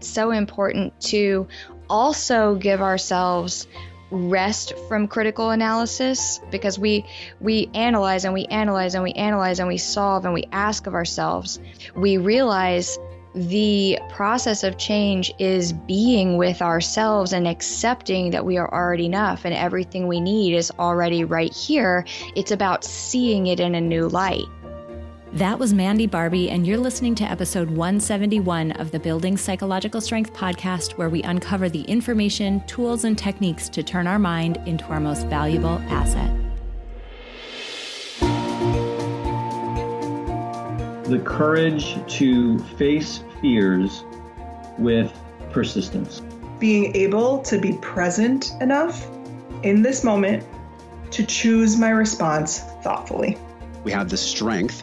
So important to also give ourselves rest from critical analysis because we we analyze and we analyze and we analyze and we solve and we ask of ourselves. We realize the process of change is being with ourselves and accepting that we are already enough and everything we need is already right here. It's about seeing it in a new light that was Mandy Barbie, and you're listening to episode 171 of the Building Psychological Strength podcast, where we uncover the information, tools, and techniques to turn our mind into our most valuable asset. The courage to face fears with persistence. Being able to be present enough in this moment to choose my response thoughtfully. We have the strength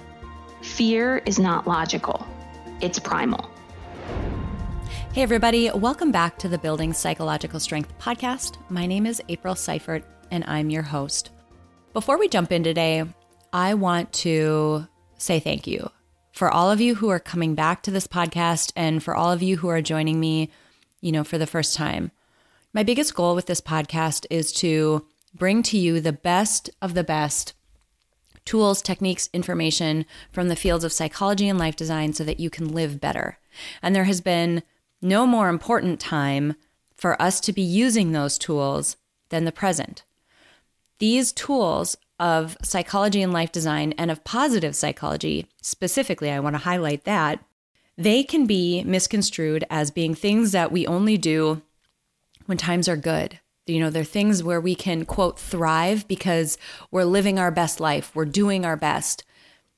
Fear is not logical, it's primal. Hey, everybody, welcome back to the Building Psychological Strength podcast. My name is April Seifert, and I'm your host. Before we jump in today, I want to say thank you for all of you who are coming back to this podcast and for all of you who are joining me, you know, for the first time. My biggest goal with this podcast is to bring to you the best of the best tools, techniques, information from the fields of psychology and life design so that you can live better. And there has been no more important time for us to be using those tools than the present. These tools of psychology and life design and of positive psychology, specifically, I want to highlight that, they can be misconstrued as being things that we only do when times are good, you know, they're things where we can, quote, thrive because we're living our best life, we're doing our best.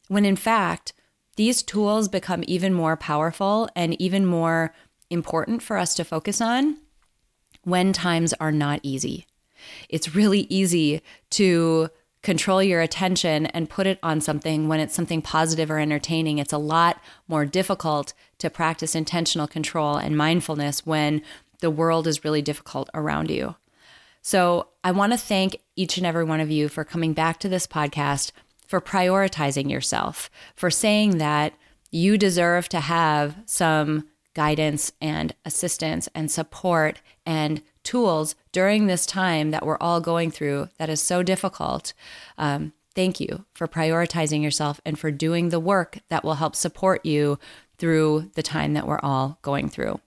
When in fact, these tools become even more powerful and even more important for us to focus on when times are not easy. It's really easy to control your attention and put it on something when it's something positive or entertaining. It's a lot more difficult to practice intentional control and mindfulness when the world is really difficult around you. So I want to thank each and every one of you for coming back to this podcast, for prioritizing yourself, for saying that you deserve to have some guidance and assistance and support and tools during this time that we're all going through that is so difficult. Um, thank you for prioritizing yourself and for doing the work that will help support you through the time that we're all going through.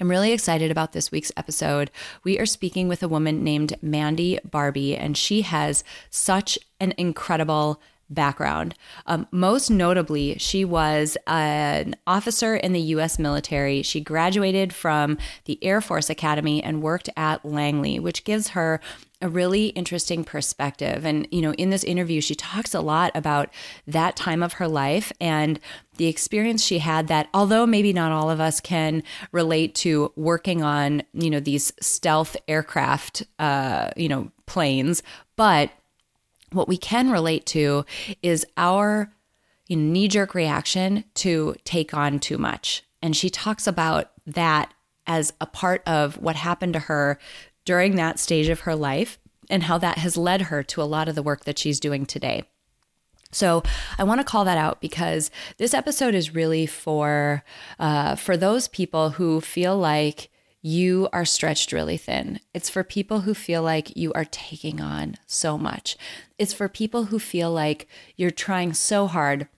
I'm really excited about this week's episode. We are speaking with a woman named Mandy Barbie, and she has such an incredible background. Um, most notably, she was an officer in the US military. She graduated from the Air Force Academy and worked at Langley, which gives her a really interesting perspective. And, you know, in this interview, she talks a lot about that time of her life and the experience she had that, although maybe not all of us can relate to working on, you know, these stealth aircraft, uh, you know, planes, but what we can relate to is our knee jerk reaction to take on too much. And she talks about that as a part of what happened to her during that stage of her life and how that has led her to a lot of the work that she's doing today. So I want to call that out because this episode is really for uh, for those people who feel like you are stretched really thin. It's for people who feel like you are taking on so much. It's for people who feel like you're trying so hard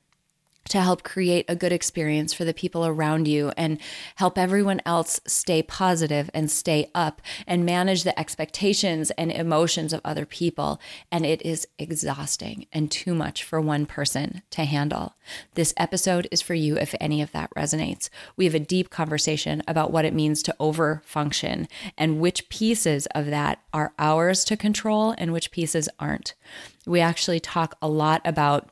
to help create a good experience for the people around you and help everyone else stay positive and stay up and manage the expectations and emotions of other people. And it is exhausting and too much for one person to handle. This episode is for you if any of that resonates. We have a deep conversation about what it means to overfunction and which pieces of that are ours to control and which pieces aren't. We actually talk a lot about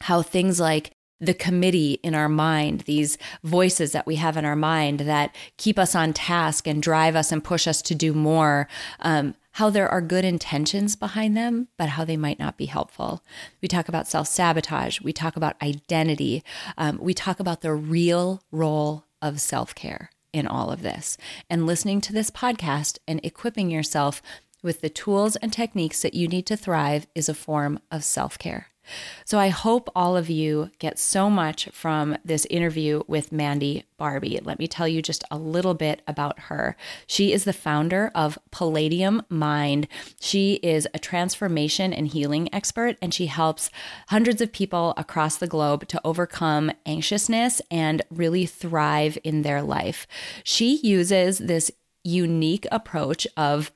how things like the committee in our mind, these voices that we have in our mind that keep us on task and drive us and push us to do more, um, how there are good intentions behind them, but how they might not be helpful. We talk about self sabotage. We talk about identity. Um, we talk about the real role of self care in all of this. And listening to this podcast and equipping yourself with the tools and techniques that you need to thrive is a form of self care. So I hope all of you get so much from this interview with Mandy Barbie. Let me tell you just a little bit about her. She is the founder of Palladium Mind. She is a transformation and healing expert, and she helps hundreds of people across the globe to overcome anxiousness and really thrive in their life. She uses this unique approach of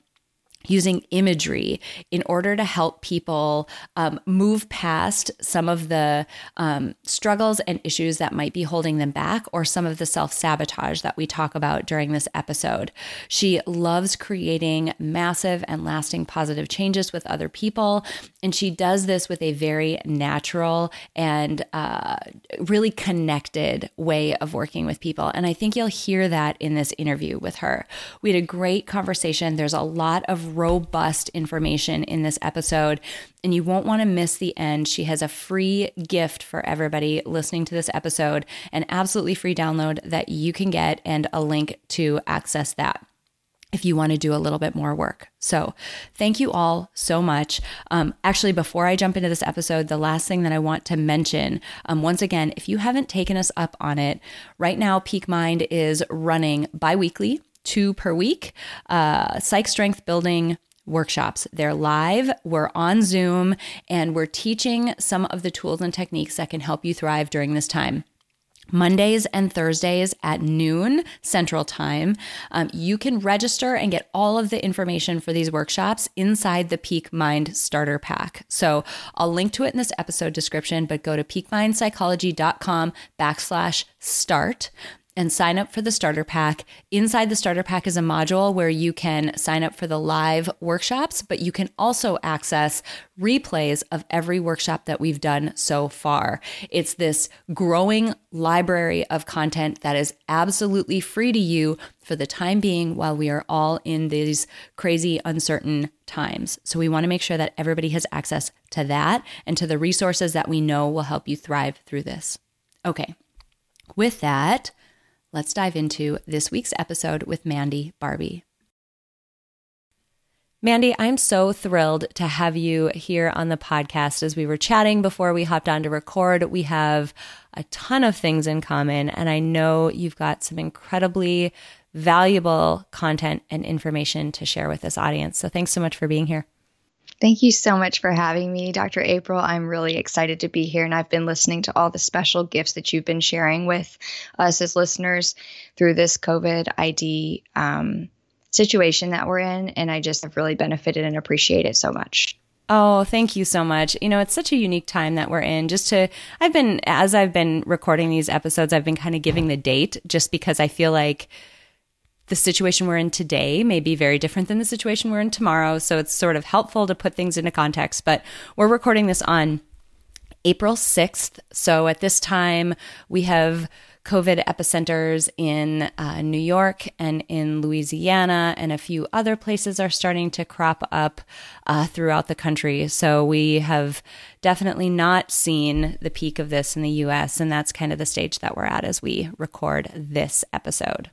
using imagery in order to help people um, move past some of the um, struggles and issues that might be holding them back or some of the self sabotage that we talk about during this episode. She loves creating massive and lasting positive changes with other people. And she does this with a very natural and uh, really connected way of working with people. And I think you'll hear that in this interview with her. We had a great conversation. There's a lot of robust information in this episode, and you won't want to miss the end. She has a free gift for everybody listening to this episode, an absolutely free download that you can get, and a link to access that if you want to do a little bit more work. So, thank you all so much. Um, actually, before I jump into this episode, the last thing that I want to mention um, once again, if you haven't taken us up on it, right now, Peak Mind is running bi weekly two per week. Uh, psych strength building workshops. They're live, we're on Zoom, and we're teaching some of the tools and techniques that can help you thrive during this time. Mondays and Thursdays at noon Central Time. Um, you can register and get all of the information for these workshops inside the Peak Mind Starter Pack. So I'll link to it in this episode description, but go to peakmindpsychology.com backslash start and sign up for the starter pack. Inside the starter pack is a module where you can sign up for the live workshops, but you can also access replays of every workshop that we've done so far. It's this growing library of content that is absolutely free to you for the time being while we are all in these crazy, uncertain times. So we want to make sure that everybody has access to that and to the resources that we know will help you thrive through this. Okay. With that, let's dive into this week's episode with Mandy Barbie. Mandy, I'm so thrilled to have you here on the podcast. As we were chatting before we hopped on to record, we have a ton of things in common, and I know you've got some incredibly valuable content and information to share with this audience. So thanks so much for being here. Thank you so much for having me, Dr. April. I'm really excited to be here, and I've been listening to all the special gifts that you've been sharing with us as listeners through this COVID ID um, situation that we're in, and I just have really benefited and appreciate it so much. Oh, thank you so much. You know, it's such a unique time that we're in. Just to, I've been, as I've been recording these episodes, I've been kind of giving the date just because I feel like the situation we're in today may be very different than the situation we're in tomorrow. So it's sort of helpful to put things into context. But we're recording this on April 6th. So at this time, we have COVID epicenters in uh, New York and in Louisiana, and a few other places are starting to crop up uh, throughout the country. So we have definitely not seen the peak of this in the US, and that's kind of the stage that we're at as we record this episode.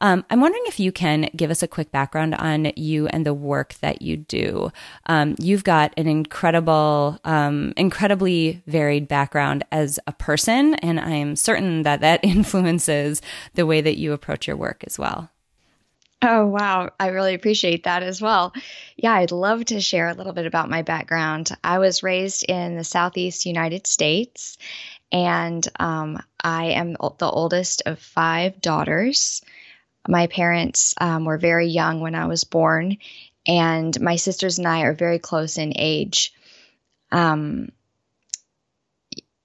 Um, I'm wondering if you can give us a quick background on you and the work that you do. Um, you've got an incredible, um, incredibly varied background as a person, and I'm certain that that influences the way that you approach your work as well. Oh, wow. I really appreciate that as well. Yeah, I'd love to share a little bit about my background. I was raised in the Southeast United States, and um, I am the oldest of five daughters. My parents um, were very young when I was born, and my sisters and I are very close in age. Um,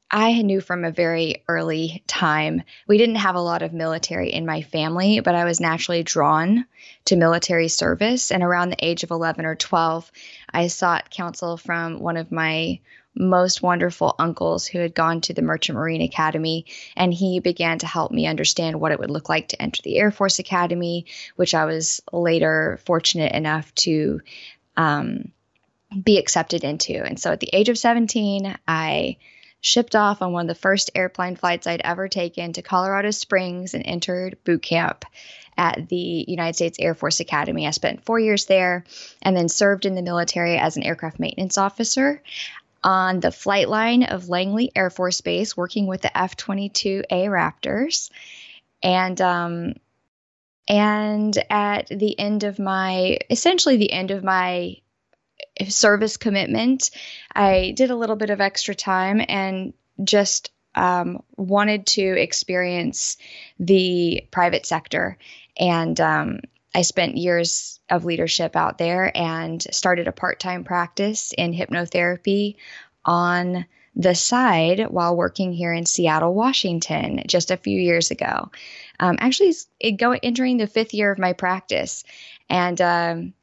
I knew from a very early time, we didn't have a lot of military in my family, but I was naturally drawn to military service. And around the age of 11 or 12, I sought counsel from one of my most wonderful uncles who had gone to the Merchant Marine Academy, and he began to help me understand what it would look like to enter the Air Force Academy, which I was later fortunate enough to um, be accepted into. And so at the age of 17, I shipped off on one of the first airplane flights I'd ever taken to Colorado Springs and entered boot camp at the United States Air Force Academy. I spent four years there and then served in the military as an aircraft maintenance officer on the flight line of Langley Air Force Base, working with the F 22A Raptors. And, um, and at the end of my, essentially the end of my service commitment, I did a little bit of extra time and just um, wanted to experience the private sector. And um, I spent years of leadership out there and started a part time practice in hypnotherapy on the side while working here in Seattle, Washington, just a few years ago. Um, actually, it go entering the fifth year of my practice, and um,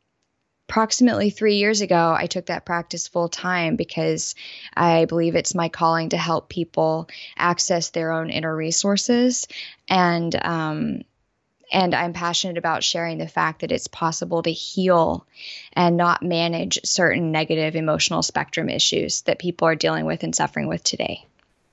approximately three years ago, I took that practice full time because I believe it's my calling to help people access their own inner resources. And, um, and I'm passionate about sharing the fact that it's possible to heal and not manage certain negative emotional spectrum issues that people are dealing with and suffering with today.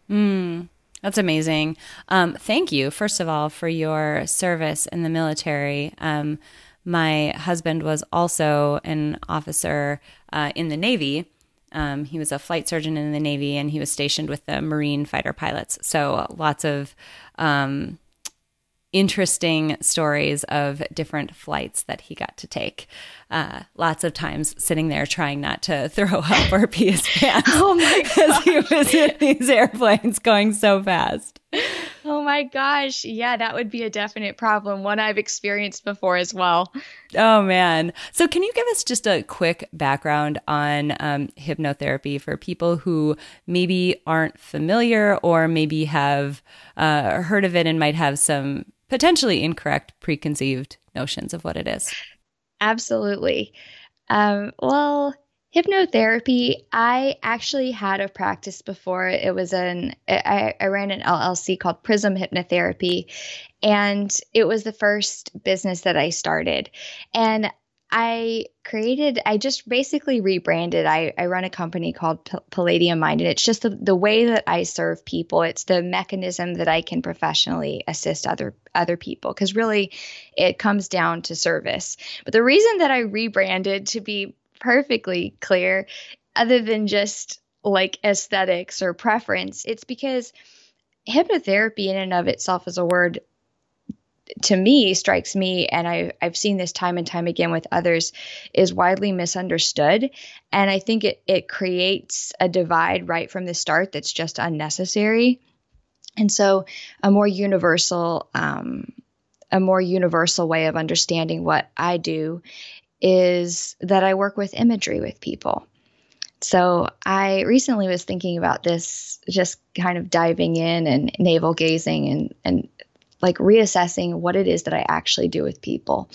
Mm, that's amazing. Um, thank you, first of all, for your service in the military. Um, my husband was also an officer uh, in the Navy. Um, he was a flight surgeon in the Navy and he was stationed with the Marine fighter pilots. So lots of um, interesting stories of different flights that he got to take. Uh, lots of times sitting there trying not to throw up or pee his pants. oh my Because he was in these airplanes going so fast. Oh my gosh. Yeah, that would be a definite problem. One I've experienced before as well. Oh man. So can you give us just a quick background on um, hypnotherapy for people who maybe aren't familiar or maybe have uh, heard of it and might have some potentially incorrect preconceived notions of what it is? Absolutely. Um, well, hypnotherapy, I actually had a practice before. It was an, I, I ran an LLC called Prism Hypnotherapy, and it was the first business that I started. And I created, I just basically rebranded. I, I run a company called P- Palladium Mind, and it's just the, the way that I serve people. It's the mechanism that I can professionally assist other other people because really it comes down to service. But the reason that I rebranded, to be perfectly clear, other than just like aesthetics or preference, it's because hypnotherapy in and of itself is a word to me strikes me and I, i've seen this time and time again with others is widely misunderstood. And i think it, it creates a divide right from the start that's just unnecessary. And so a more universal um, a more universal way of understanding what i do is that i work with imagery with people. So I recently was thinking about this, just kind of diving in and navel gazing and, and like reassessing what it is that I actually do with people.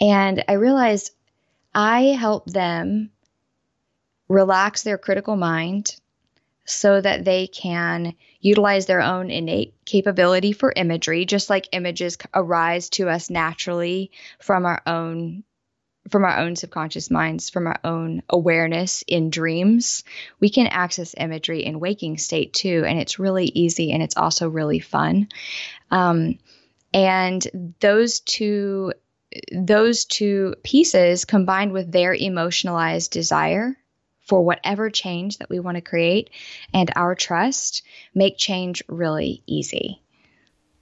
And I realized I help them relax their critical mind so that they can utilize their own innate capability for imagery, just like images arise to us naturally from our own from our own subconscious minds, from our own awareness in dreams, we can access imagery in waking state too. And it's really easy and it's also really fun. Um, and those two those two pieces combined with their emotionalized desire for whatever change that we want to create and our trust make change really easy.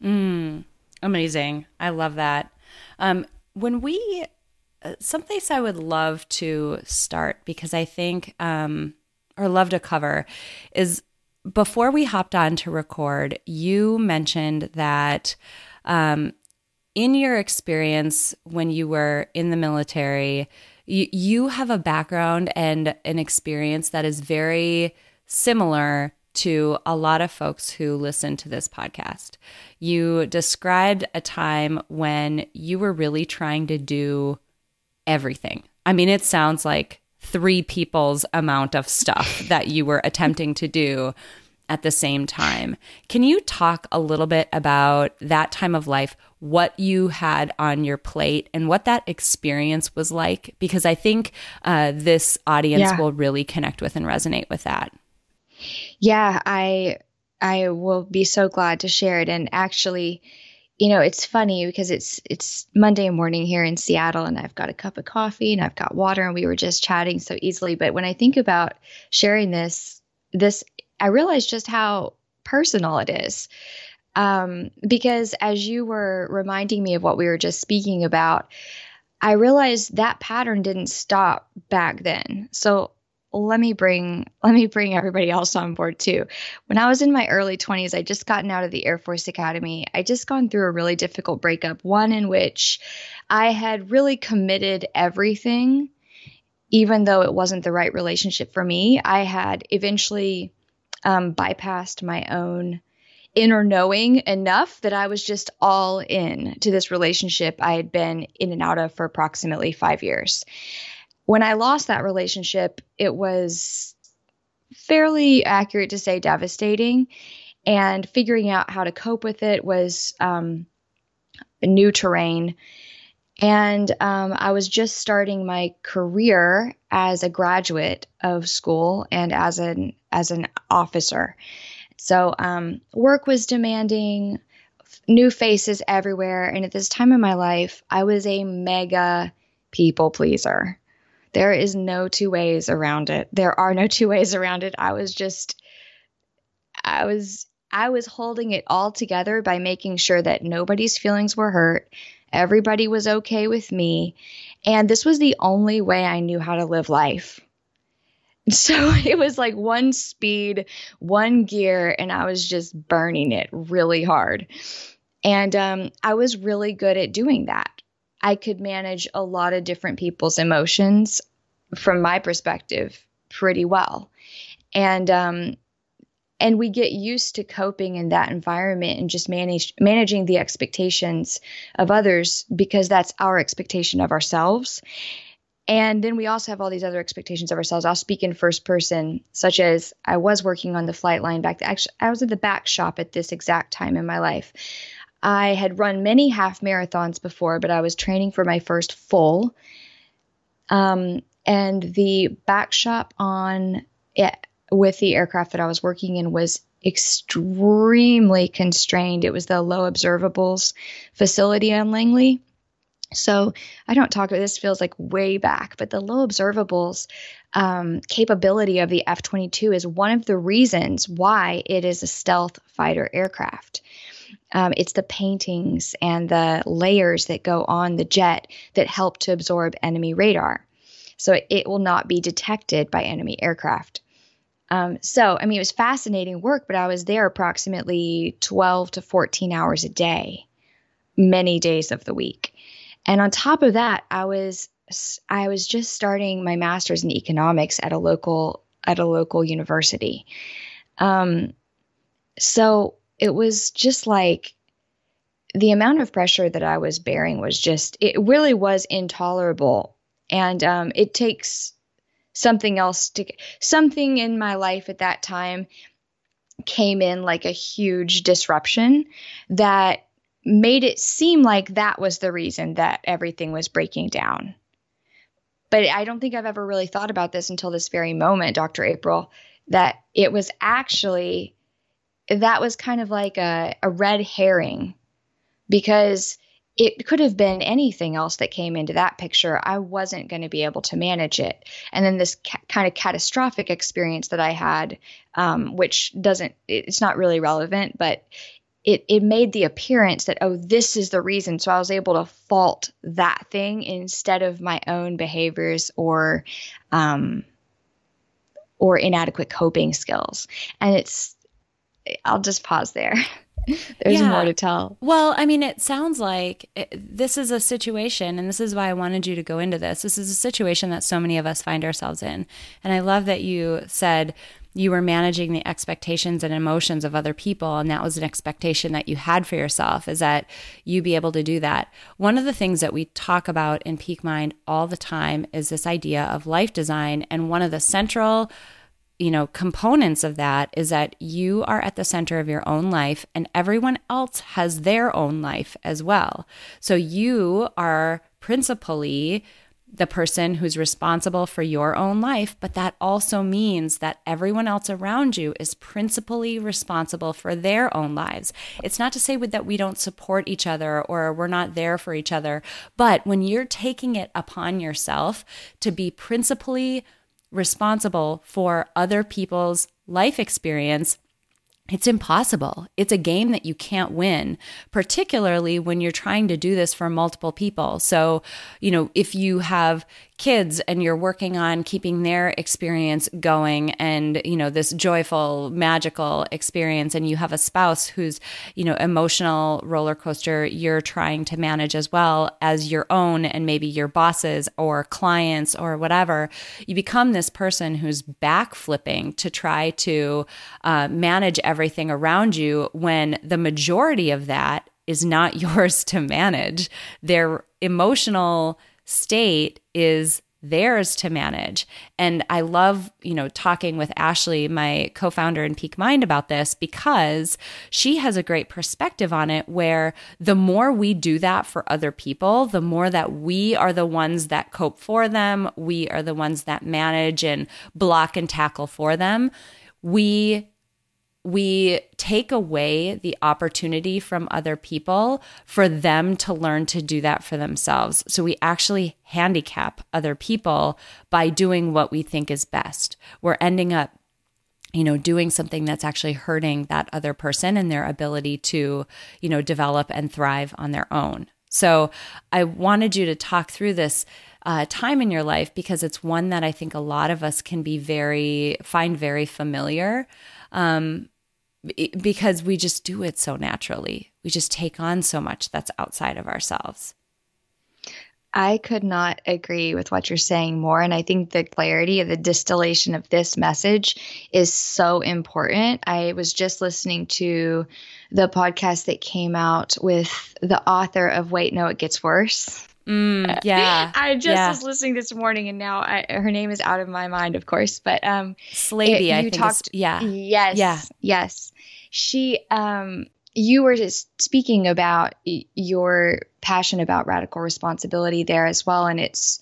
Mm, amazing. I love that. Um, when we, someplace I would love to start because I think, um, or love to cover is before we hopped on to record, you mentioned that um, in your experience when you were in the military, you, you have a background and an experience that is very similar to a lot of folks who listen to this podcast. You described a time when you were really trying to do everything. I mean, it sounds like three people's amount of stuff that you were attempting to do at the same time. Can you talk a little bit about that time of life, what you had on your plate, and what that experience was like? Because I think uh, this audience yeah. will really connect with and resonate with that. Yeah, I I will be so glad to share it. And actually, you know, it's funny because it's it's Monday morning here in Seattle and I've got a cup of coffee and I've got water and we were just chatting so easily. But when I think about sharing this, this I realize just how personal it is. Um, because as you were reminding me of what we were just speaking about, I realized that pattern didn't stop back then. So let me bring let me bring everybody else on board too. When I was in my early 20s, I just gotten out of the Air Force Academy. I just gone through a really difficult breakup, one in which I had really committed everything even though it wasn't the right relationship for me. I had eventually um, bypassed my own inner knowing enough that I was just all in to this relationship I had been in and out of for approximately five years when I lost that relationship, it was fairly accurate to say devastating. And figuring out how to cope with it was um, new terrain. And um, I was just starting my career as a graduate of school and as an as an officer. So um, work was demanding, new faces everywhere, and at this time in my life, I was a mega people pleaser. There is no two ways around it. There are no two ways around it. I was just I was I was holding it all together by making sure that nobody's feelings were hurt. Everybody was okay with me. And this was the only way I knew how to live life. So it was like one speed, one gear, and I was just burning it really hard. And um, I was really good at doing that. I could manage a lot of different people's emotions from my perspective pretty well. And um, and we get used to coping in that environment and just manage managing the expectations of others because that's our expectation of ourselves. And then we also have all these other expectations of ourselves. I'll speak in first person, such as I was working on the flight line back. to, Actually, I was at the back shop at this exact time in my life. I had run many half marathons before, but I was training for my first full. Um, and the back shop on it with the aircraft that I was working in was extremely constrained. It was the low observables facility on Langley. So I don't talk about this feels like way back, but the low observables um, capability of the F 22 is one of the reasons why it is a stealth fighter aircraft. Um, it's the paintings and the layers that go on the jet that help to absorb enemy radar. So it will not be detected by enemy aircraft. Um, so, I mean, it was fascinating work, but I was there approximately 12 to 14 hours a day, many days of the week. And on top of that, I was I was just starting my master's in economics at a local at a local university. Um, so it was just like the amount of pressure that I was bearing was just, it really was intolerable. And um, it takes something else to, get something in my life at that time came in like a huge disruption that made it seem like that was the reason that everything was breaking down. But I don't think I've ever really thought about this until this very moment, Dr. April, that it was actually that was kind of like a, a red herring because it could have been anything else that came into that picture. I wasn't going to be able to manage it. And then this ca- kind of catastrophic experience that I had, um, which doesn't, it's not really relevant, but it, it made the appearance that, oh, this is the reason. So I was able to fault that thing instead of my own behaviors or, um, or inadequate coping skills. And it's, I'll just pause there. There's yeah. more to tell. Well, I mean, it sounds like it, this is a situation, and this is why I wanted you to go into this. This is a situation that so many of us find ourselves in. And I love that you said, you were managing the expectations and emotions of other people and that was an expectation that you had for yourself is that you be able to do that one of the things that we talk about in peak mind all the time is this idea of life design and one of the central you know components of that is that you are at the center of your own life and everyone else has their own life as well so you are principally the person who's responsible for your own life, but that also means that everyone else around you is principally responsible for their own lives. It's not to say that we don't support each other or we're not there for each other, but when you're taking it upon yourself to be principally responsible for other people's life experience, it's impossible. It's a game that you can't win, particularly when you're trying to do this for multiple people. So, you know, if you have kids and you're working on keeping their experience going and you know this joyful magical experience and you have a spouse who's you know emotional roller coaster you're trying to manage as well as your own and maybe your bosses or clients or whatever you become this person who's back flipping to try to uh, manage everything around you when the majority of that is not yours to manage their emotional state is theirs to manage. And I love, you know, talking with Ashley, my co-founder in Peak Mind about this because she has a great perspective on it where the more we do that for other people, the more that we are the ones that cope for them, we are the ones that manage and block and tackle for them. We we take away the opportunity from other people for them to learn to do that for themselves. So we actually handicap other people by doing what we think is best. We're ending up you know doing something that's actually hurting that other person and their ability to you know develop and thrive on their own so i wanted you to talk through this uh, time in your life because it's one that i think a lot of us can be very find very familiar um, because we just do it so naturally. We just take on so much that's outside of ourselves. I could not agree with what you're saying more. And I think the clarity of the distillation of this message is so important. I was just listening to the podcast that came out with the author of Wait, No, It Gets Worse. Mm, yeah. I just yeah. was listening this morning and now I, her name is out of my mind, of course. But um Slavy, it, I think. Talked, yeah. Yes. Yeah. Yes she um you were just speaking about your passion about radical responsibility there as well and it's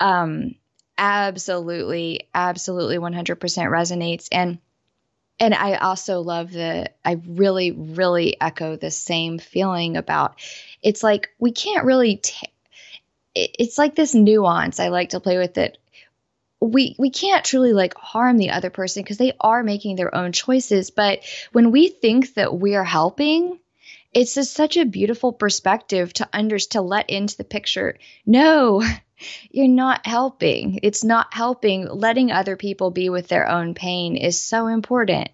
um absolutely absolutely 100% resonates. And and I also love the I really really echo the same feeling about it's like we can't really t- it's like this nuance I like to play with it we we can't truly like harm the other person because they are making their own choices but when we think that we are helping it's just such a beautiful perspective to under to let into the picture. No you're not helping. It's not helping. Letting other people be with their own pain is so important.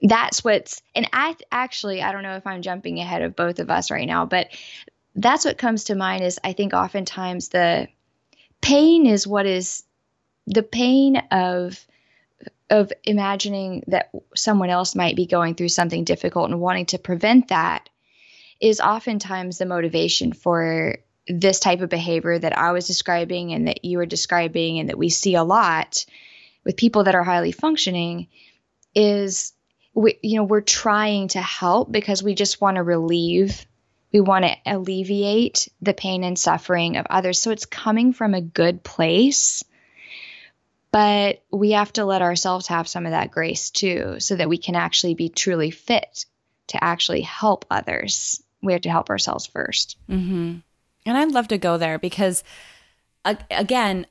That's what's and i actually i don't know if i'm jumping ahead of both of us right now but that's what comes to mind is i think oftentimes the pain is what is the pain of of imagining that someone else might be going through something difficult and wanting to prevent that is oftentimes the motivation for this type of behavior that I was describing and that you were describing and that we see a lot with people that are highly functioning is we you know we're trying to help because we just want to relieve we want to alleviate the pain and suffering of others. So it's coming from a good place but we have to let ourselves have some of that grace too, so that we can actually be truly fit to actually help others. We have to help ourselves 1st mm-hmm. And I'd love to go there because, again,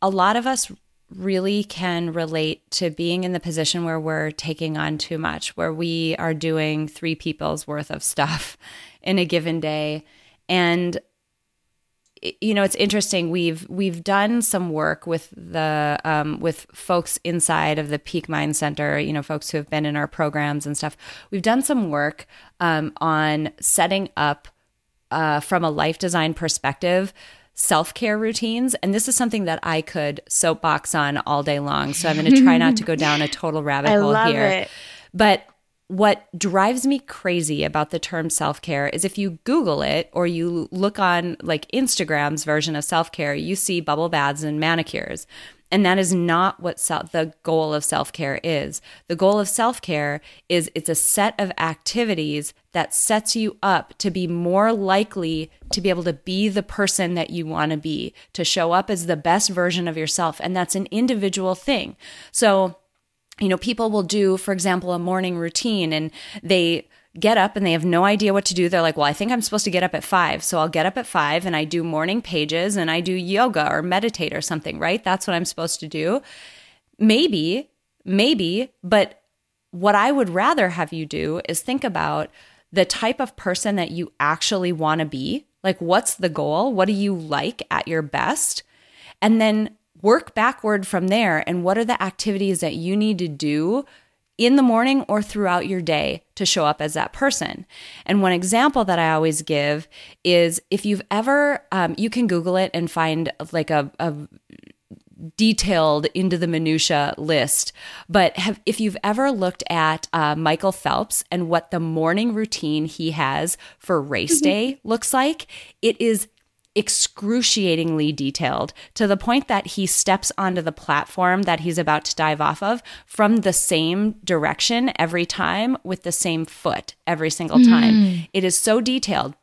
a lot of us really can relate to being in the position where we're taking on too much, where we are doing three people's worth of stuff in a given day. And you know it's interesting we've we've done some work with the um, with folks inside of the peak mind center you know folks who have been in our programs and stuff we've done some work um, on setting up uh, from a life design perspective self care routines. And this is something that I could soapbox on all day long. So I'm going to try not to go down a total rabbit I hole here. it. But what drives me crazy about the term self care is if you Google it or you look on like Instagram's version of self care, you see bubble baths and manicures. And that is not what self, the goal of self care is. The goal of self care is it's a set of activities that sets you up to be more likely to be able to be the person that you want to be, to show up as the best version of yourself. And that's an individual thing. So, you know, people will do, for example, a morning routine and they get up and they have no idea what to do. They're like, well, I think I'm supposed to get up at five. So I'll get up at five and I do morning pages and I do yoga or meditate or something, right? That's what I'm supposed to do. Maybe, maybe, but what I would rather have you do is think about the type of person that you actually want to be. Like, what's the goal? What do you like at your best? And then work backward from there. And what are the activities that you need to do in the morning or throughout your day to show up as that person. And one example that I always give is if you've ever, um, you can Google it and find like a, a detailed into the minutia list but have, if you've ever looked at uh, michael phelps and what the morning routine he has for race mm-hmm. day looks like it is excruciatingly detailed to the point that he steps onto the platform that he's about to dive off of from the same direction every time with the same foot every single time. Mm. It is so detailed.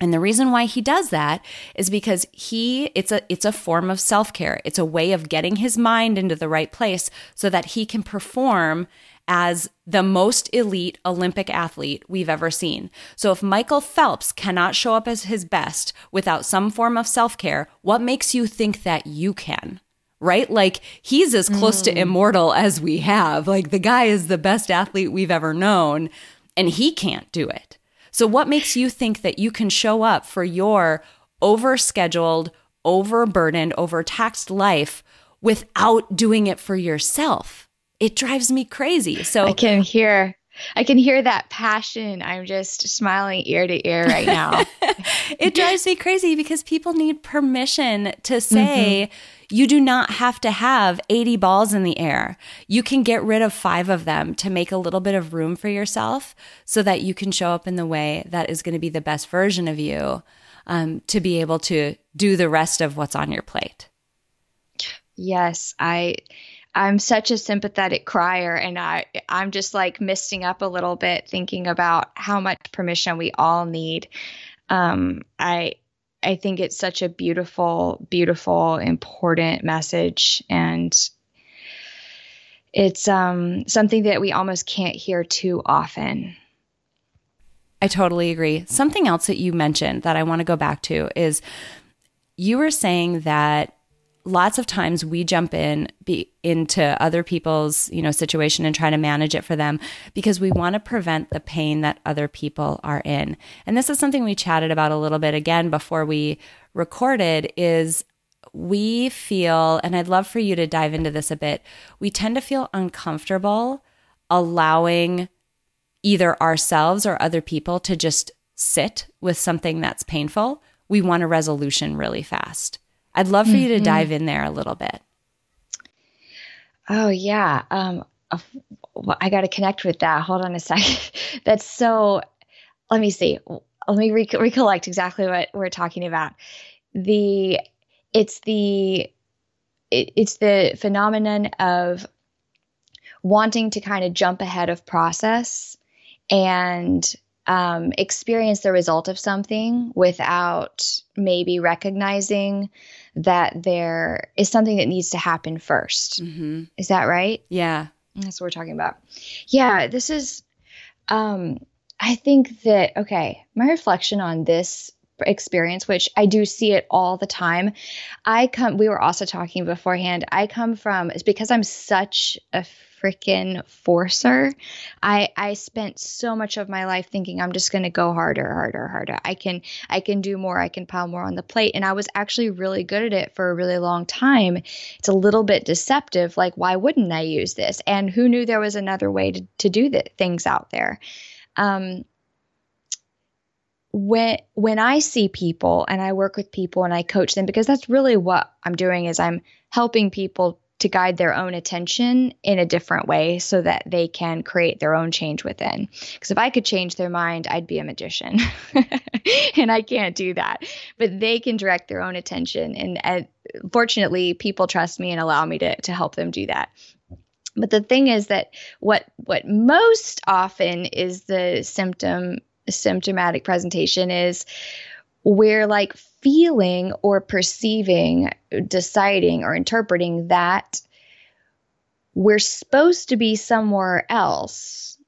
And the reason why he does that is because he it's a it's a form of self-care. It's a way of getting his mind into the right place so that he can perform as the most elite Olympic athlete we've ever seen. So if Michael Phelps cannot show up as his best without some form of self-care, what makes you think that you can? Right? Like he's as close mm. to immortal as we have. Like the guy is the best athlete we've ever known and he can't do it. So what makes you think that you can show up for your overscheduled, overburdened, overtaxed life without doing it for yourself? It drives me crazy. So I can hear I can hear that passion. I'm just smiling ear to ear right now. it drives me crazy because people need permission to say mm-hmm. you do not have to have 80 balls in the air. You can get rid of 5 of them to make a little bit of room for yourself so that you can show up in the way that is going to be the best version of you um, to be able to do the rest of what's on your plate. Yes, I I'm such a sympathetic crier and I I'm just like misting up a little bit thinking about how much permission we all need. Um I I think it's such a beautiful beautiful important message and it's um something that we almost can't hear too often. I totally agree. Something else that you mentioned that I want to go back to is you were saying that lots of times we jump in be, into other people's you know situation and try to manage it for them because we want to prevent the pain that other people are in. And this is something we chatted about a little bit again before we recorded is we feel and i'd love for you to dive into this a bit we tend to feel uncomfortable allowing either ourselves or other people to just sit with something that's painful. We want a resolution really fast I'd love for mm-hmm. you to mm-hmm. dive in there a little bit. Oh, yeah. Um, I got to connect with that. Hold on a second. That's so, let me see. Let me re- recollect exactly what we're talking about. The, it's the, it, it's the phenomenon of wanting to kind of jump ahead of process and um, experience the result of something without maybe recognizing that there is something that needs to happen 1st mm-hmm. Is that right? Yeah. That's what we're talking about. Yeah, this is, um, I think that, okay, my reflection on this experience, which I do see it all the time. I come, we were also talking beforehand. I come from, it's because I'm such a freaking forcer. I I spent so much of my life thinking I'm just going to go harder, harder, harder. I can I can do more. I can pile more on the plate and I was actually really good at it for a really long time. It's a little bit deceptive like why wouldn't I use this? And who knew there was another way to to do the things out there? Um when when I see people and I work with people and I coach them because that's really what I'm doing is I'm helping people to guide their own attention in a different way so that they can create their own change within. Because if I could change their mind, I'd be a magician. and I can't do that. But they can direct their own attention. And uh, fortunately, people trust me and allow me to, to help them do that. But the thing is that what what most often is the symptom symptomatic presentation is we're like feeling or perceiving, deciding or interpreting that we're supposed to be somewhere else,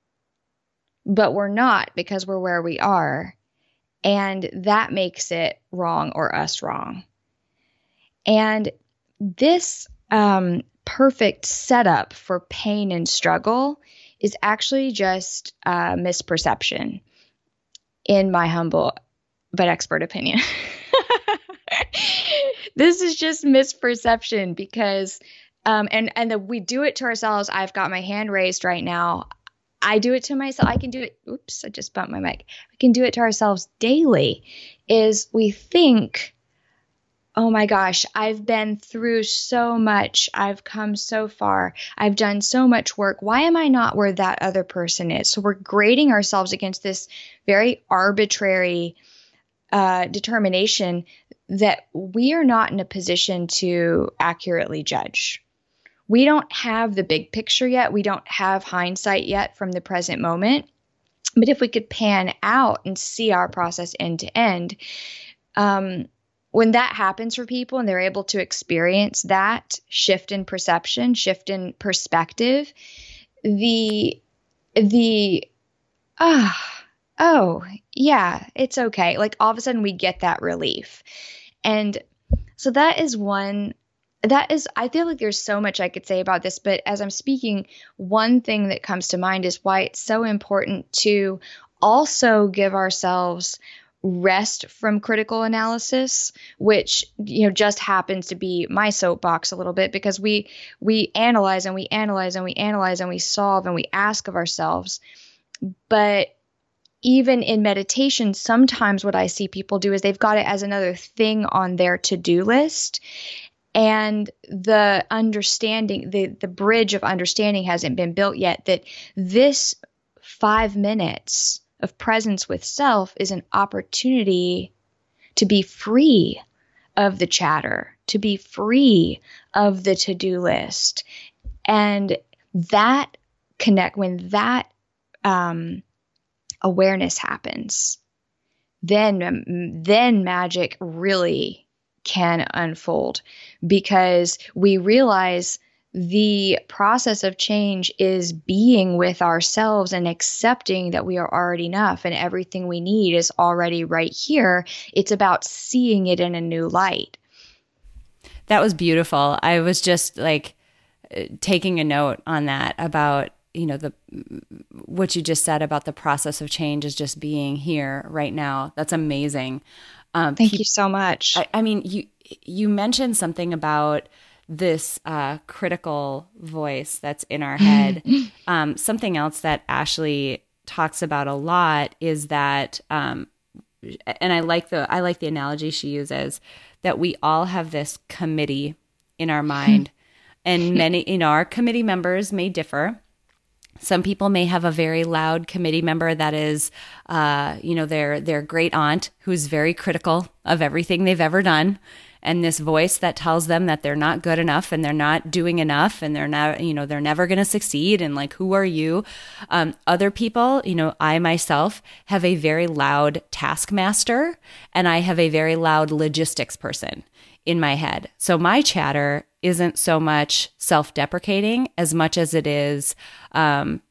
but we're not because we're where we are. And that makes it wrong or us wrong. And this um, perfect setup for pain and struggle is actually just a misperception, in my humble but expert opinion. this is just misperception because um, and and the, we do it to ourselves. I've got my hand raised right now. I do it to myself. I can do it. Oops, I just bumped my mic. We can do it to ourselves daily. Is we think, oh my gosh, I've been through so much. I've come so far. I've done so much work. Why am I not where that other person is? So we're grading ourselves against this very arbitrary uh, determination that we are not in a position to accurately judge. We don't have the big picture yet. We don't have hindsight yet from the present moment. But if we could pan out and see our process end to end, um, when that happens for people and they're able to experience that shift in perception, shift in perspective, the the ah oh, yeah, it's okay. Like all of a sudden we get that relief. And so that is one that is I feel like there's so much I could say about this, but as I'm speaking, one thing that comes to mind is why it's so important to also give ourselves rest from critical analysis which you know just happens to be my soapbox a little bit because we we analyze and we analyze and we analyze and we solve and we ask of ourselves but even in meditation, sometimes what I see people do is they've got it as another thing on their to do list. And the understanding, the, the bridge of understanding hasn't been built yet that this five minutes of presence with self is an opportunity to be free of the chatter, to be free of the to do list. And that connect, when that, um, awareness happens, then then magic really can unfold because we realize the process of change is being with ourselves and accepting that we are already enough and everything we need is already right here. It's about seeing it in a new light. That was beautiful. I was just like uh, taking a note on that about you know the what you just said about the process of change is just being here right now. That's amazing. Um, thank you so much. I, I, mean you you mentioned something about this uh, critical voice that's in our head. Um, something else that ashley talks about a lot is that um, and i like the i like the analogy she uses that we all have this committee in our mind and many you know our committee members may differ some people may have a very loud committee member that is, uh, you know, their their great aunt who's very critical of everything they've ever done, and this voice that tells them that they're not good enough and they're not doing enough and they're not, you know, they're never going to succeed. And like, who are you? Um, other people, you know, I myself have a very loud taskmaster, and I have a very loud logistics person in my head. So my chatter isn't so much self deprecating as much as it is, um,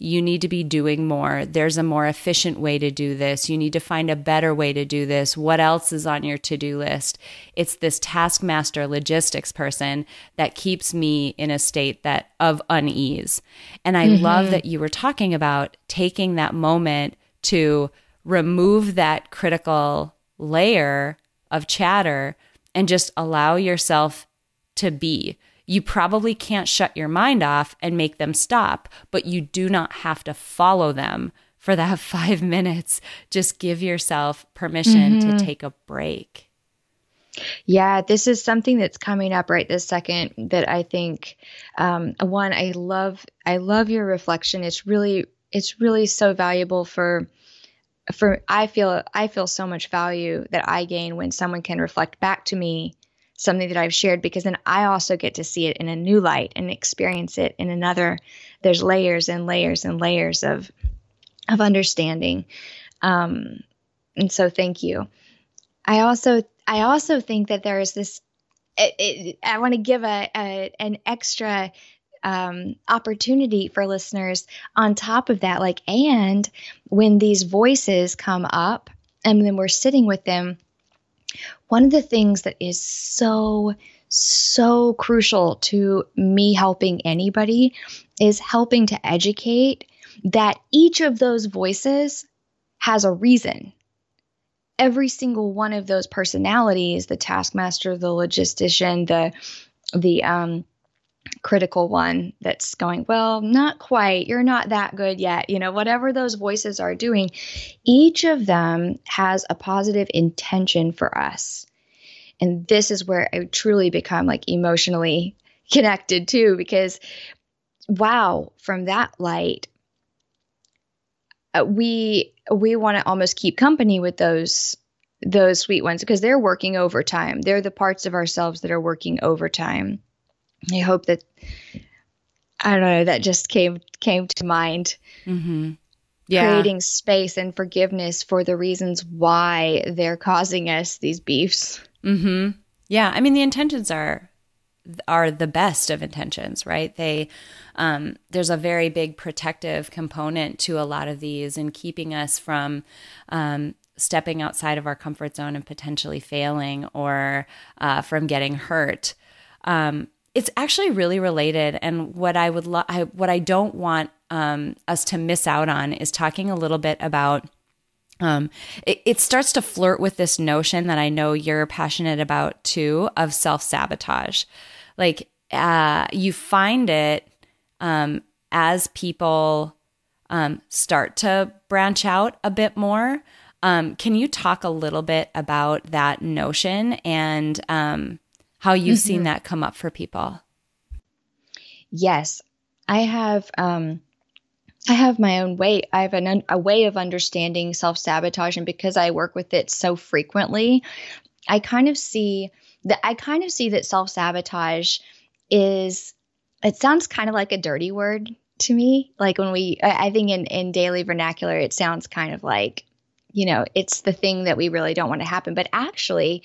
you need to be doing more. There's a more efficient way to do this. You need to find a better way to do this. What else is on your to do list? It's this taskmaster logistics person that keeps me in a state that of unease. And I mm-hmm. love that you were talking about taking that moment to remove that critical layer of chatter and just allow yourself to be. You probably can't shut your mind off and make them stop, but you do not have to follow them for that five minutes, just give yourself permission mm-hmm. to take a break. Yeah, this is something that's coming up right this second that I think um, one I love I love your reflection. It's really it's really so valuable for for I feel I feel so much value that I gain when someone can reflect back to me something that I've shared because then I also get to see it in a new light and experience it in another there's layers and layers and layers of of understanding. Um, and so thank you. I also I also think that there is this. It, it, I want to give a, a an extra um, opportunity for listeners on top of that. Like, and when these voices come up, and then we're sitting with them, one of the things that is so so crucial to me helping anybody is helping to educate that each of those voices has a reason every single one of those personalities the taskmaster the logistician the the um critical one that's going well not quite you're not that good yet you know whatever those voices are doing each of them has a positive intention for us and this is where i truly become like emotionally connected too because wow from that light uh, we we want to almost keep company with those those sweet ones because they're working overtime. They're the parts of ourselves that are working overtime. I hope that I don't know that just came came to mind. Mm-hmm. Yeah. Creating space and forgiveness for the reasons why they're causing us these beefs. Mm-hmm. Yeah, I mean the intentions are are the best of intentions, right? They um, there's a very big protective component to a lot of these and keeping us from um, stepping outside of our comfort zone and potentially failing or uh, from getting hurt. Um, it's actually really related, and what I would lo- I, what I don't want um, us to miss out on is talking a little bit about. Um, it, it, starts to flirt with this notion that I know you're passionate about too of self sabotage. Like uh, you find it um, as people um, start to branch out a bit more. Um, can you talk a little bit about that notion and um, how you've mm-hmm. seen that come up for people? Yes, I have. Um, I have my own way. I have an, a way of understanding self sabotage, and because I work with it so frequently, I kind of see that. I kind of see that self sabotage is it sounds kind of like a dirty word to me. Like when we, I think in, in daily vernacular, it sounds kind of like, you know, it's the thing that we really don't want to happen. But actually,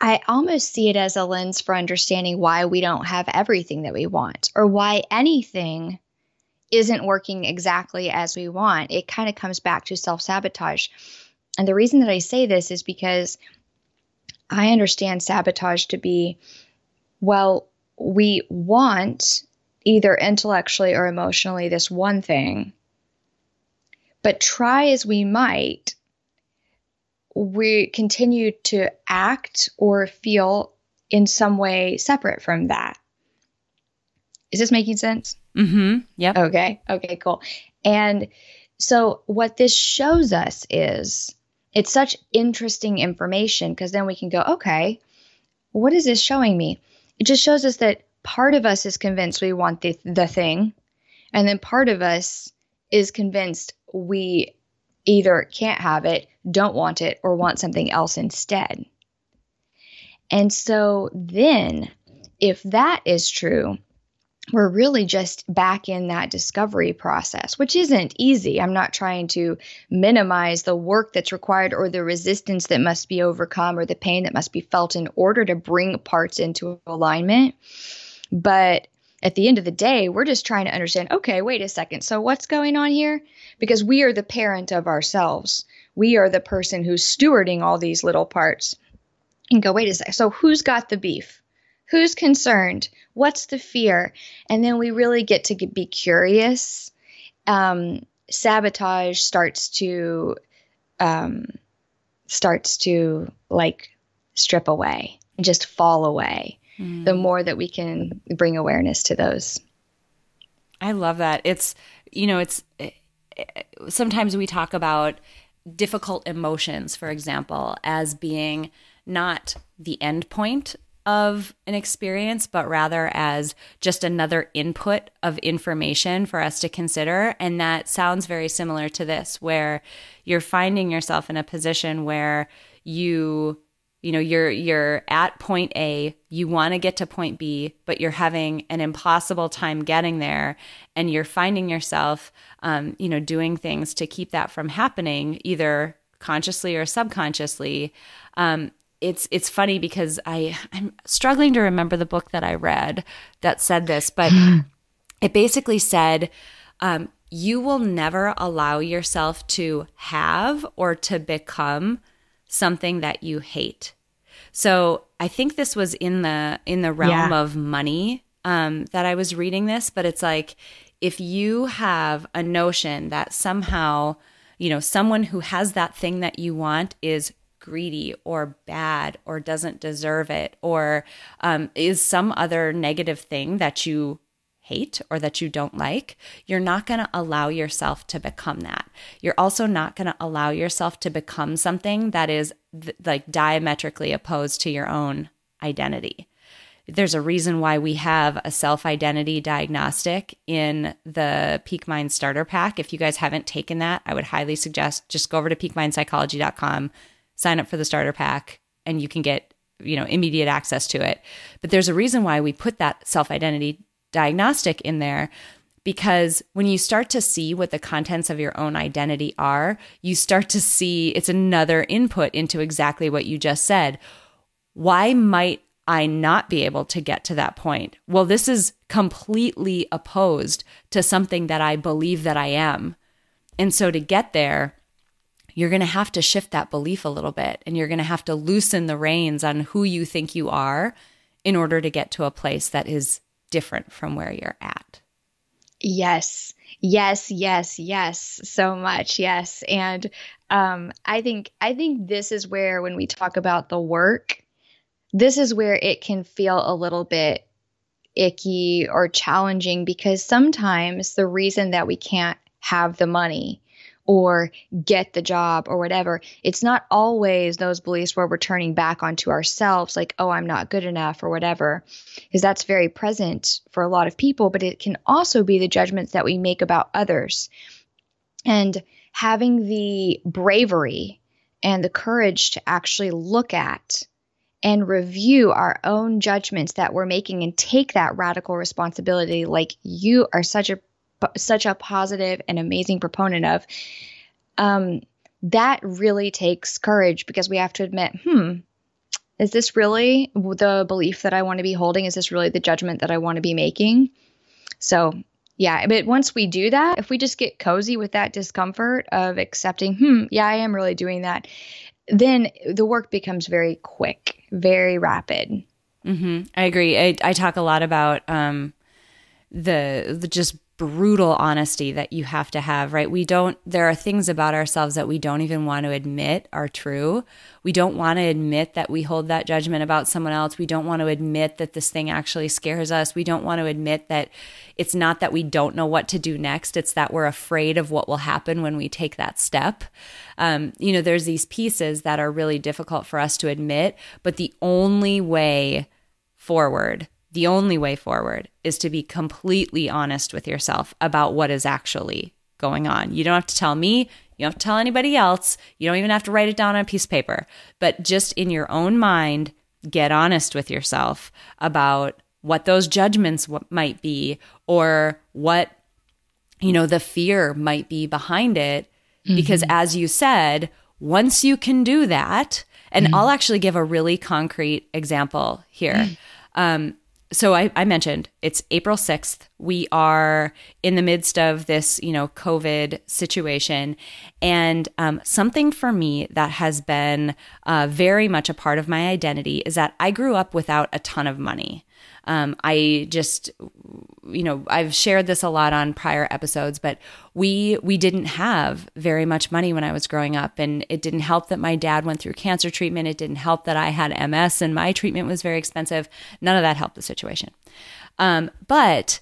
I almost see it as a lens for understanding why we don't have everything that we want or why anything isn't working exactly as we want. It kind of comes back to self sabotage. And the reason that I say this is because I understand sabotage to be, well, we want either intellectually or emotionally this one thing, but try as we might, we continue to act or feel in some way separate from that. Is this making sense? Mm-hmm. Yep. Okay. Okay, cool. And so what this shows us is it's such interesting information because then we can go, okay, what is this showing me? it just shows us that part of us is convinced we want the, the thing, and then part of us is convinced we either can't have it, don't want it, or want something else instead. And so then, if that is true, we're really just back in that discovery process, which isn't easy. I'm not trying to minimize the work that's required or the resistance that must be overcome or the pain that must be felt in order to bring parts into alignment. But at the end of the day, we're just trying to understand okay, wait a second. So, what's going on here? Because we are the parent of ourselves, we are the person who's stewarding all these little parts. And go, wait a second. So, who's got the beef? Who's concerned? What's the fear? And then we really get to be curious. Um, sabotage starts to um, starts to like strip away and just fall away. Mm. The more that we can bring awareness to those. I love that. It's you know it's sometimes we talk about difficult emotions, for example, as being not the end point of an experience, but rather as just another input of information for us to consider. And that sounds very similar to this, where you're finding yourself in a position where you you know you're you're at point A, you want to get to point B, but you're having an impossible time getting there, and you're finding yourself, um, you know, doing things to keep that from happening, either consciously or subconsciously. Um, it's it's funny because I I'm struggling to remember the book that I read that said this, but it basically said. Um, you will never allow yourself to have or to become something that you hate. So I think this was in the in the realm yeah. of money um, that I was reading this, but it's like if you have a notion that somehow you know someone who has that thing that you want is greedy or bad or doesn't deserve it or um, is some other negative thing that you hate or that you don't like, you're not going to allow yourself to become that. You're also not going to allow yourself to become something that is th- like diametrically opposed to your own identity. There's a reason why we have a self identity diagnostic in the Peak Mind Starter Pack. If you guys haven't taken that, I would highly suggest just go over to peakmindpsychology.com, sign up for the starter pack, and you can get you know immediate access to it. But there's a reason why we put that self identity diagnostic in there because when you start to see what the contents of your own identity are, you start to see it's another input into exactly what you just said. Why might I not be able to get to that point? Well, this is completely opposed to something that I believe that I am. And so to get there, you're going to have to shift that belief a little bit and you're going to have to loosen the reins on who you think you are in order to get to a place that is different from where you're at. Yes. Yes, yes, yes, so much. Yes. And um I think I think this is where when we talk about the work, this is where it can feel a little bit icky or challenging because sometimes the reason that we can't have the money or get the job or whatever. It's not always those beliefs where we're turning back onto ourselves, like, oh, I'm not good enough or whatever, because that's very present for a lot of people, but it can also be the judgments that we make about others. And having the bravery and the courage to actually look at and review our own judgments that we're making and take that radical responsibility like you are such a such a positive and amazing proponent of, um, that really takes courage because we have to admit, hmm, is this really the belief that I want to be holding? Is this really the judgment that I want to be making? So, yeah, but once we do that, if we just get cozy with that discomfort of accepting, hmm, yeah, I am really doing that, then the work becomes very quick, very rapid. Mm-hmm. I agree. I, I talk a lot about um, the, the just brutal honesty that you have to have, right? We don't, there are things about ourselves that we don't even want to admit are true. We don't want to admit that we hold that judgment about someone else. We don't want to admit that this thing actually scares us. We don't want to admit that it's not that we don't know what to do next, it's that we're afraid of what will happen when we take that step. Um, you know, there's these pieces that are really difficult for us to admit, but the only way forward the only way forward is to be completely honest with yourself about what is actually going on. You don't have to tell me, you don't have to tell anybody else, you don't even have to write it down on a piece of paper, but just in your own mind, get honest with yourself about what those judgments might be or what you know the fear might be behind it mm-hmm. because as you said once you can do that and mm-hmm. i'll actually give a really concrete example here mm-hmm. um, so I, I, mentioned it's April 6th. We are in the midst of this, you know, COVID situation. And um, something for me that has been uh, very much a part of my identity is that I grew up without a ton of money. Um, I just, you know, I've shared this a lot on prior episodes, but we we didn't have very much money when I was growing up, and it didn't help that my dad went through cancer treatment. It didn't help that I had MS and my treatment was very expensive. None of that helped the situation. Um, but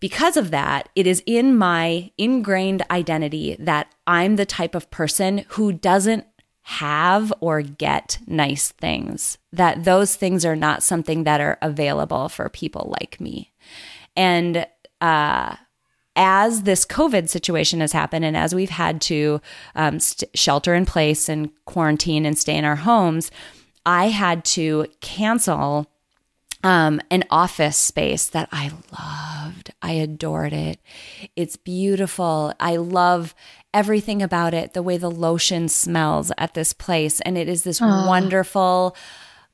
because of that, it is in my ingrained identity that I'm the type of person who doesn't have or get nice things, that those things are not something that are available for people like me. And uh, as this COVID situation has happened, and as we've had to um, st- shelter in place and quarantine and stay in our homes, I had to cancel um, an office space that I loved. I adored it. It's beautiful. I love everything about it, the way the lotion smells at this place. And it is this oh. wonderful,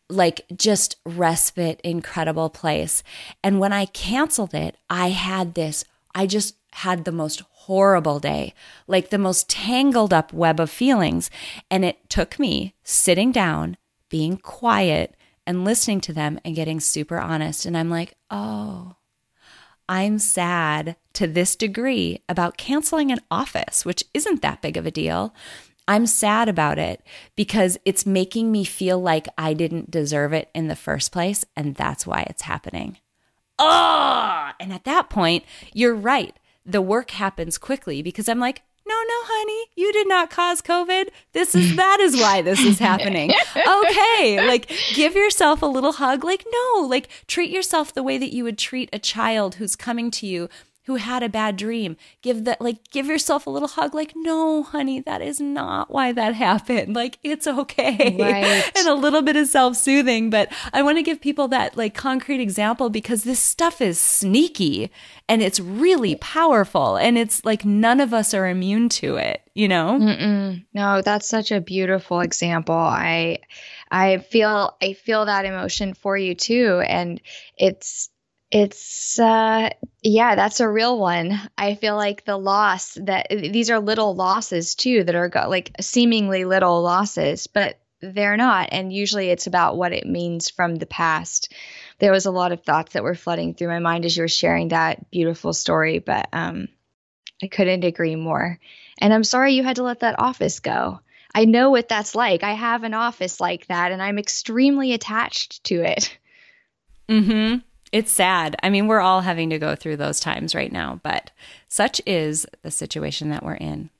like just respite, incredible place. And when I canceled it, I had this, I just had the most horrible day, like the most tangled up web of feelings. And it took me sitting down, being quiet, and listening to them and getting super honest. And I'm like, oh, I'm sad to this degree about canceling an office, which isn't that big of a deal. I'm sad about it because it's making me feel like I didn't deserve it in the first place. And that's why it's happening. Oh, and at that point, you're right. The work happens quickly because I'm like, no, no, honey, you did not cause COVID. This is that is why this is happening. okay, like give yourself a little hug. Like, no, like treat yourself the way that you would treat a child who's coming to you who had a bad dream. Give that like give yourself a little hug like no, honey, that is not why that happened. Like it's okay. Right. and a little bit of self-soothing, but I want to give people that like concrete example because this stuff is sneaky and it's really powerful and it's like none of us are immune to it, you know? Mm-mm. No, that's such a beautiful example. I I feel I feel that emotion for you too and it's it's uh yeah that's a real one. I feel like the loss that these are little losses too that are got like seemingly little losses but they're not. And usually it's about what it means from the past. There was a lot of thoughts that were flooding through my mind as you were sharing that beautiful story but um i couldn't agree more. And i'm sorry you had to let that office go. I know what that's like. I have an office like that and i'm extremely attached to it. Mhm it's sad. I mean, we're all having to go through those times right now, but such is the situation that we're in.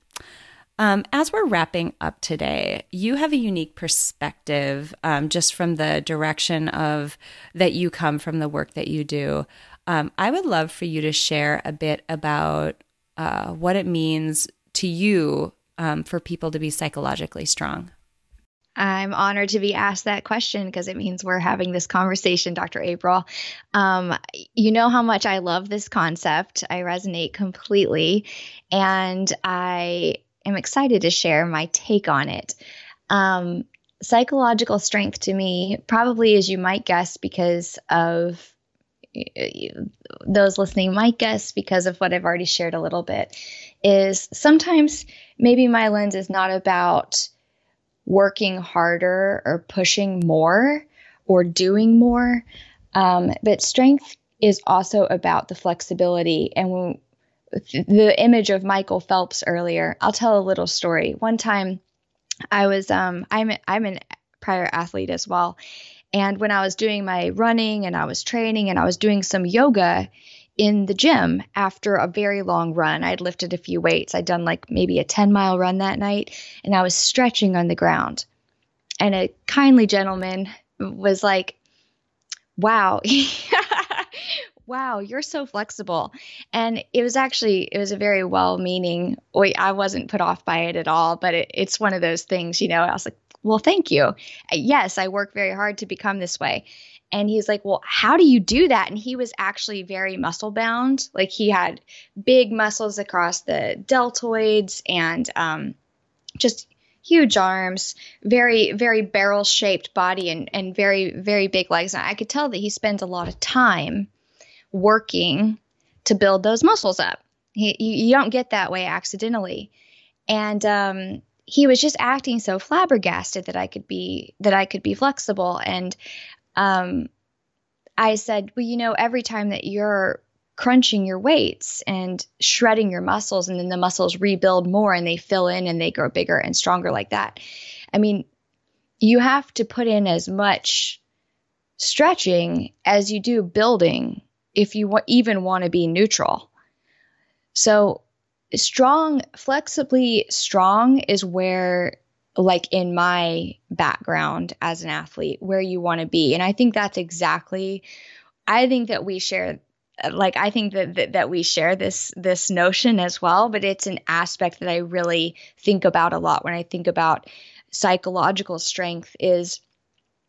Um, as we're wrapping up today, you have a unique perspective um, just from the direction of that you come from the work that you do. Um, I would love for you to share a bit about uh, what it means to you um, for people to be psychologically strong. I'm honored to be asked that question because it means we're having this conversation, Dr. April. Um, you know how much I love this concept. I resonate completely, and I am excited to share my take on it. Um, psychological strength to me, probably as you might guess, because of those listening might guess because of what I've already shared a little bit, is sometimes maybe my lens is not about working harder or pushing more or doing more. Um, but strength is also about the flexibility. And when, the image of Michael Phelps earlier, I'll tell a little story. One time, I was um, I'm I'm an prior athlete as well, and when I was doing my running and I was training and I was doing some yoga, in the gym after a very long run. I'd lifted a few weights. I'd done like maybe a 10 mile run that night, and I was stretching on the ground. And a kindly gentleman was like, Wow, wow, you're so flexible. And it was actually, it was a very well meaning, I wasn't put off by it at all, but it, it's one of those things, you know, I was like, well, thank you. Yes, I work very hard to become this way. And he's like, Well, how do you do that? And he was actually very muscle bound. Like he had big muscles across the deltoids and um, just huge arms, very, very barrel shaped body, and, and very, very big legs. And I could tell that he spends a lot of time working to build those muscles up. He, you, don't get that way accidentally. And um, he was just acting so flabbergasted that I could be that I could be flexible. And um, I said, well, you know, every time that you're crunching your weights and shredding your muscles, and then the muscles rebuild more and they fill in and they grow bigger and stronger like that. I mean, you have to put in as much stretching as you do building if you even want to be neutral. So, strong, flexibly strong is where, like in my background as an athlete, where you want to be. And I think that's exactly, I think that we share like I think that, that that we share this this notion as well, but it's an aspect that I really think about a lot when I think about psychological strength is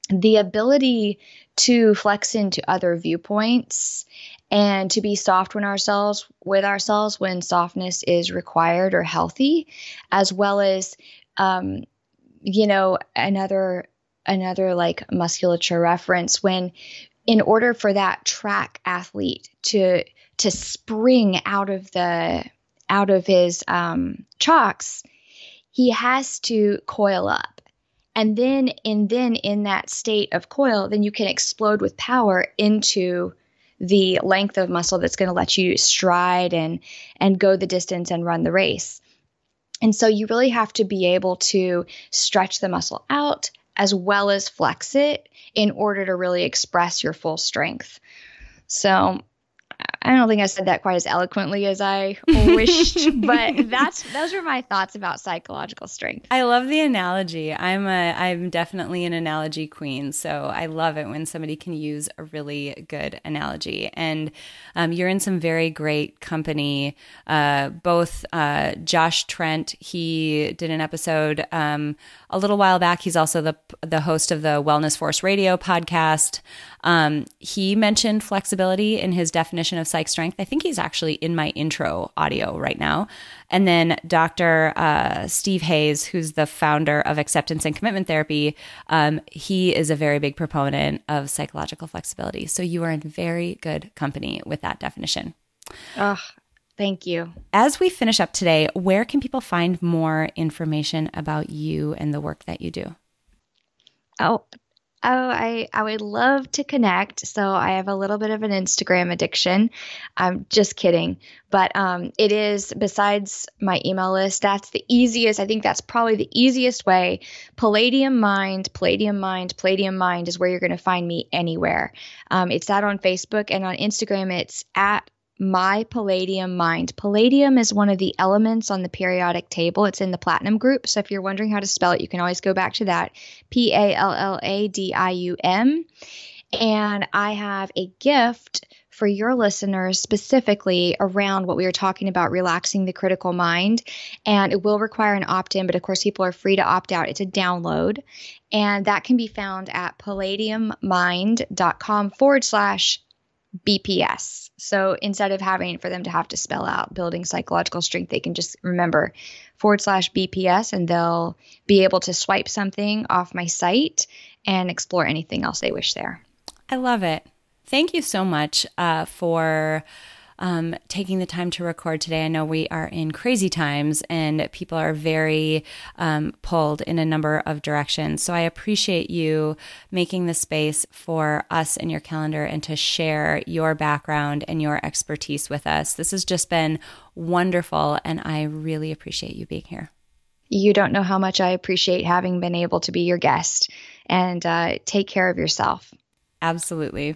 the ability to flex into other viewpoints and to be soft when ourselves with ourselves when softness is required or healthy as well as um, you know another another like musculature reference when in order for that track athlete to to spring out of the out of his um, chocks he has to coil up. And then and then in that state of coil then you can explode with power into the length of muscle that's going to let you stride and and go the distance and run the race and so you really have to be able to stretch the muscle out as well as flex it in order to really express your full strength. So I don't think I said that quite as eloquently as I wished, but that's those are my thoughts about psychological strength. I love the analogy. I'm a I'm definitely an analogy queen, so I love it when somebody can use a really good analogy. And um, you're in some very great company. Uh, both uh, Josh Trent, he did an episode um, a little while back. He's also the the host of the Wellness Force Radio podcast. Um, he mentioned flexibility in his definition of psych strength. I think he's actually in my intro audio right now. And then Dr. Uh, Steve Hayes, who's the founder of Acceptance and Commitment Therapy, um, he is a very big proponent of psychological flexibility. So you are in very good company with that definition. Oh, Thank you. As we finish up today, where can people find more information about you and the work that you do? Oh, Oh, I, I would love to connect. So I have a little bit of an Instagram addiction. I'm just kidding. But um, it is, besides my email list, that's the easiest. I think that's probably the easiest way. Palladium Mind, Palladium Mind, Palladium Mind is where you're going to find me anywhere. Um, it's that on Facebook and on Instagram, it's at my palladium mind. Palladium is one of the elements on the periodic table. It's in the platinum group. So if you're wondering how to spell it, you can always go back to that P A L L A D I U M. And I have a gift for your listeners specifically around what we were talking about relaxing the critical mind. And it will require an opt in, but of course, people are free to opt out. It's a download. And that can be found at palladiummind.com forward slash BPS. So instead of having for them to have to spell out building psychological strength, they can just remember forward slash BPS and they'll be able to swipe something off my site and explore anything else they wish there. I love it. Thank you so much uh, for um, taking the time to record today. I know we are in crazy times and people are very um, pulled in a number of directions. So I appreciate you making the space for us in your calendar and to share your background and your expertise with us. This has just been wonderful, and I really appreciate you being here. You don't know how much I appreciate having been able to be your guest and uh, take care of yourself. Absolutely.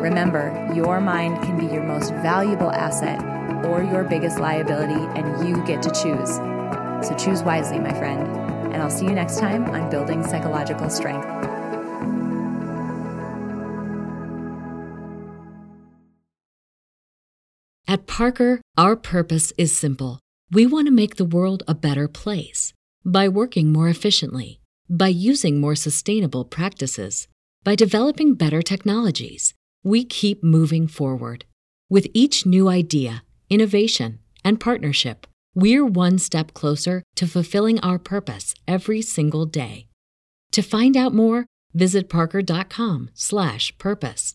Remember, your mind can be your most valuable asset or your biggest liability, and you get to choose. So choose wisely, my friend. And I'll see you next time on Building Psychological Strength. At Parker, our purpose is simple. We want to make the world a better place by working more efficiently, by using more sustainable practices, by developing better technologies. We keep moving forward. With each new idea, innovation, and partnership, we're one step closer to fulfilling our purpose every single day. To find out more, visit parker.com/purpose.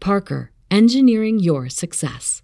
Parker, engineering your success.